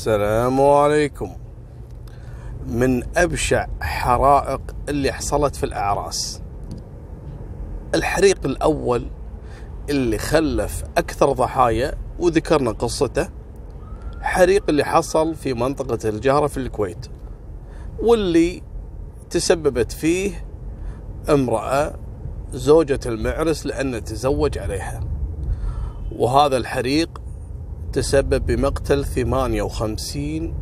السلام عليكم. من أبشع حرائق اللي حصلت في الأعراس. الحريق الأول اللي خلف أكثر ضحايا وذكرنا قصته حريق اللي حصل في منطقة الجهرة في الكويت واللي تسببت فيه امرأة زوجة المعرس لأنه تزوج عليها. وهذا الحريق تسبب بمقتل 58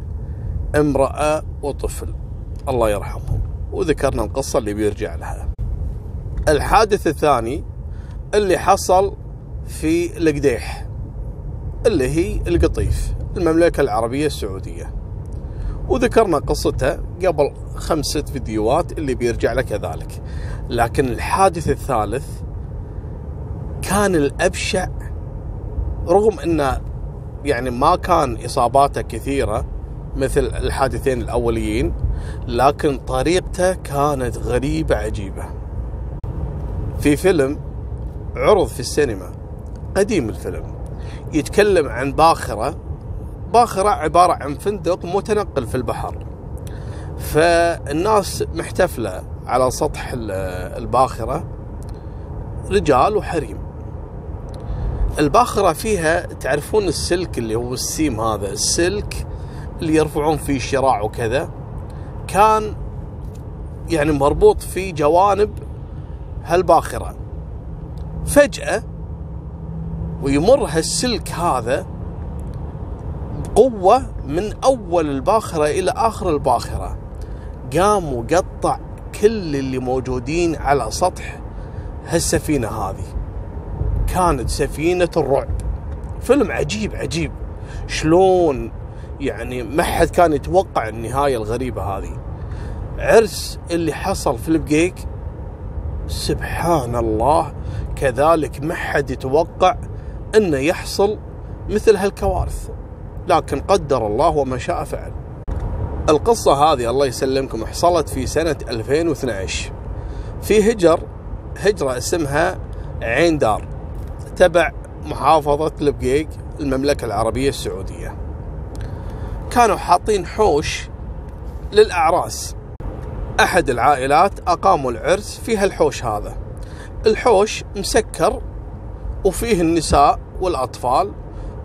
امرأة وطفل. الله يرحمهم. وذكرنا القصة اللي بيرجع لها. الحادث الثاني اللي حصل في القديح اللي هي القطيف المملكة العربية السعودية. وذكرنا قصتها قبل خمسة فيديوهات اللي بيرجع لك كذلك. لكن الحادث الثالث كان الأبشع رغم أنه يعني ما كان إصاباته كثيرة مثل الحادثين الأوليين لكن طريقته كانت غريبة عجيبة. في فيلم عرض في السينما قديم الفيلم يتكلم عن باخرة باخرة عبارة عن فندق متنقل في البحر. فالناس محتفلة على سطح الباخرة رجال وحريم. الباخرة فيها تعرفون السلك اللي هو السيم هذا السلك اللي يرفعون فيه شراع وكذا كان يعني مربوط في جوانب هالباخرة. فجأة ويمر هالسلك هذا بقوة من أول الباخرة إلى آخر الباخرة. قام وقطع كل اللي موجودين على سطح هالسفينة هذه. كانت سفينة الرعب. فيلم عجيب عجيب. شلون يعني ما حد كان يتوقع النهاية الغريبة هذه. عرس اللي حصل في البقيق سبحان الله كذلك ما حد يتوقع إنه يحصل مثل هالكوارث. لكن قدر الله وما شاء فعل. القصة هذه الله يسلمكم حصلت في سنة 2012 في هجر هجرة اسمها عين دار. تبع محافظة البقيق المملكة العربية السعودية. كانوا حاطين حوش للأعراس. أحد العائلات أقاموا العرس في هالحوش هذا. الحوش مسكر وفيه النساء والأطفال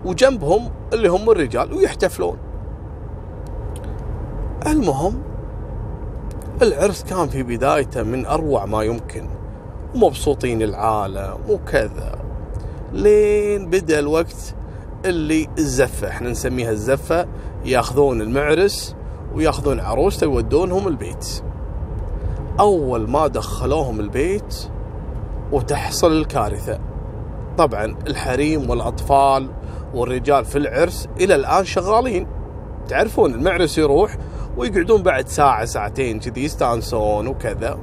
وجنبهم اللي هم الرجال ويحتفلون. المهم العرس كان في بدايته من أروع ما يمكن. ومبسوطين العالم وكذا. لين بدأ الوقت اللي الزفة. إحنا نسميها الزفة. ياخذون المعرس وياخذون عروسته يودونهم البيت. أول ما دخلوهم البيت وتحصل الكارثة. طبعا الحريم والأطفال والرجال في العرس إلى الآن شغالين. تعرفون المعرس يروح ويقعدون بعد ساعة ساعتين كذي يستانسون وكذا.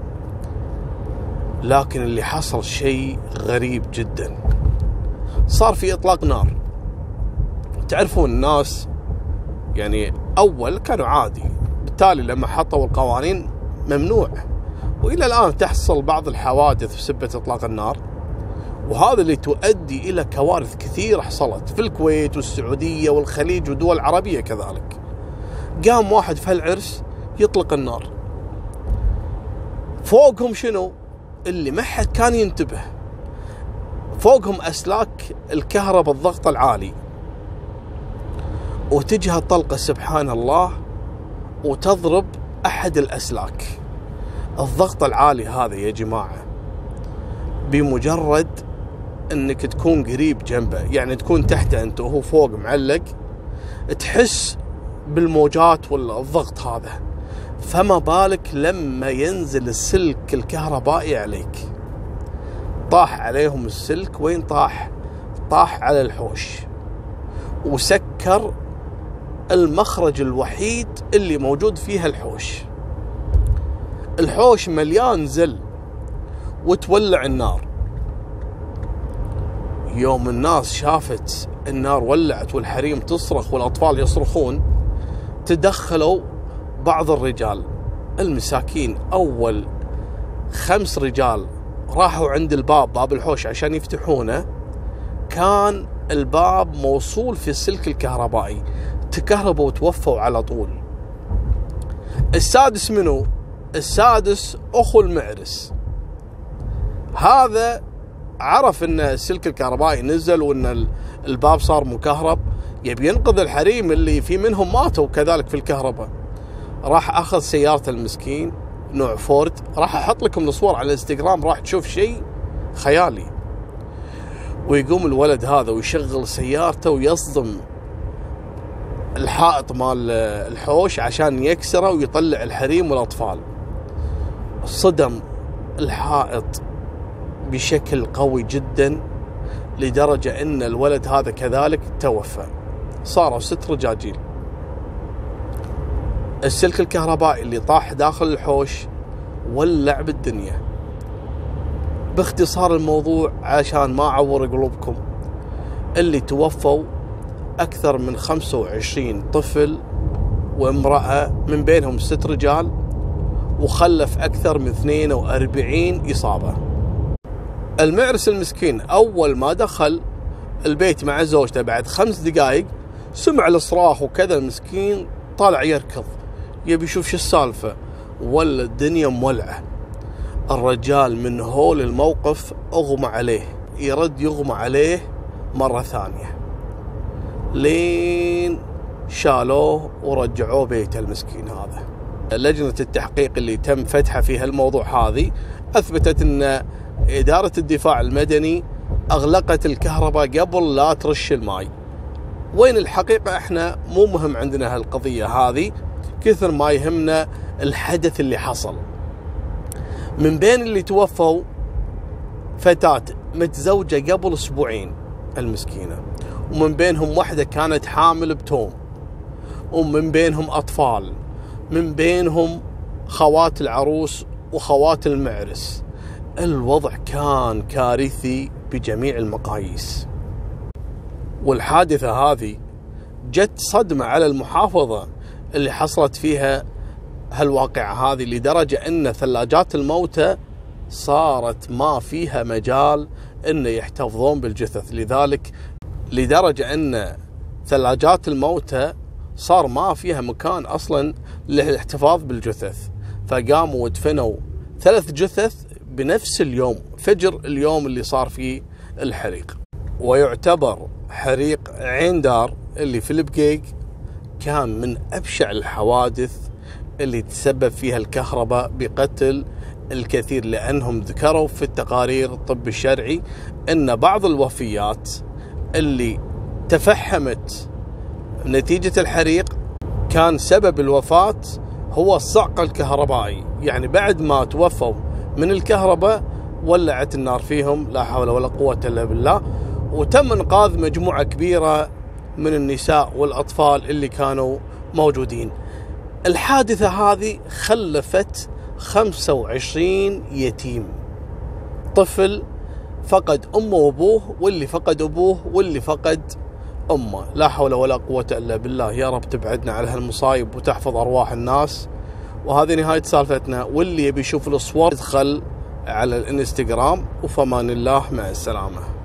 لكن اللي حصل شيء غريب جدا. صار في إطلاق نار تعرفون الناس يعني أول كانوا عادي بالتالي لما حطوا القوانين ممنوع وإلى الآن تحصل بعض الحوادث بسبه إطلاق النار وهذا اللي تؤدي إلى كوارث كثيرة حصلت في الكويت والسعودية والخليج ودول عربية كذلك. قام واحد في هالعرس يطلق النار. فوقهم شنو؟ اللي ما حد كان ينتبه. فوقهم أسلاك الكهرباء الضغط العالي. وتجي هالطلقه سبحان الله وتضرب أحد الأسلاك. الضغط العالي هذا يا جماعة بمجرد إنك تكون قريب جنبه يعني تكون تحته أنت وهو فوق معلق تحس بالموجات والضغط هذا فما بالك لما ينزل السلك الكهربائي عليك طاح عليهم السلك وين طاح؟ طاح على الحوش. وسكر المخرج الوحيد اللي موجود فيها الحوش. الحوش مليان زل وتولع النار. يوم الناس شافت النار ولعت والحريم تصرخ والأطفال يصرخون تدخلوا بعض الرجال المساكين أول خمس رجال راحوا عند الباب باب الحوش عشان يفتحونه. كان الباب موصول في السلك الكهربائي. تكهربوا وتوفوا على طول. السادس منو؟ السادس أخو المعرس. هذا عرف إن السلك الكهربائي نزل وإن الباب صار مكهرب. يبي ينقذ الحريم اللي في منهم ماتوا كذلك في الكهرباء. راح أخذ سيارته المسكين. نوع فورد. راح أحط لكم الصور على الإنستغرام راح تشوف شيء خيالي. ويقوم الولد هذا ويشغل سيارته ويصدم الحائط مال الحوش عشان يكسره ويطلع الحريم والأطفال. صدم الحائط بشكل قوي جدا لدرجة إن الولد هذا كذلك توفى. صاروا ست رجاجيل السلك الكهربائي اللي طاح داخل الحوش ولع بالدنيا. باختصار الموضوع عشان ما أعور قلوبكم. اللي توفوا أكثر من 25 طفل وامرأة من بينهم ست رجال وخلف أكثر من 42 إصابة. المعرس المسكين أول ما دخل البيت مع زوجته بعد خمس دقائق سمع الصراخ وكذا المسكين طالع يركض. يبي يشوف شو السالفة. ولا الدنيا مولعة. الرجال من هول الموقف أغمى عليه. يرد يغمى عليه مرة ثانية. لين شالوه ورجعوه بيته المسكين هذا. لجنة التحقيق اللي تم فتحها في هالموضوع هذه أثبتت أن إدارة الدفاع المدني أغلقت الكهرباء قبل لا ترش الماي. وين الحقيقة إحنا مو مهم عندنا هالقضية هذه. كثر ما يهمنا الحدث اللي حصل. من بين اللي توفوا فتاة متزوجة قبل أسبوعين المسكينة ومن بينهم واحدة كانت حامل بتوم ومن بينهم أطفال من بينهم خوات العروس وخوات المعرس. الوضع كان كارثي بجميع المقاييس. والحادثة هذه جت صدمة على المحافظة. اللي حصلت فيها هالواقعة هذه لدرجة أن ثلاجات الموتى صارت ما فيها مجال أن يحتفظون بالجثث. لذلك لدرجة أن ثلاجات الموتى صار ما فيها مكان أصلا للاحتفاظ بالجثث. فقاموا ودفنوا ثلاث جثث بنفس اليوم فجر اليوم اللي صار فيه الحريق. ويعتبر حريق عين دار اللي في البقيق كان من أبشع الحوادث اللي تسبب فيها الكهرباء بقتل الكثير لأنهم ذكروا في التقارير الطب الشرعي أن بعض الوفيات اللي تفحمت نتيجة الحريق كان سبب الوفاة هو الصعق الكهربائي. يعني بعد ما توفوا من الكهرباء ولعت النار فيهم لا حول ولا قوة إلا بالله وتم إنقاذ مجموعة كبيرة من النساء والأطفال اللي كانوا موجودين. الحادثة هذه خلفت 25 يتيم. طفل فقد أمه وأبوه واللي فقد أبوه واللي فقد أمه. لا حول ولا قوة إلا بالله. يا رب تبعدنا على هالمصايب وتحفظ أرواح الناس. وهذه نهاية سالفتنا. واللي يبي يشوف الصور يدخل على الإنستغرام. وفمان الله مع السلامة.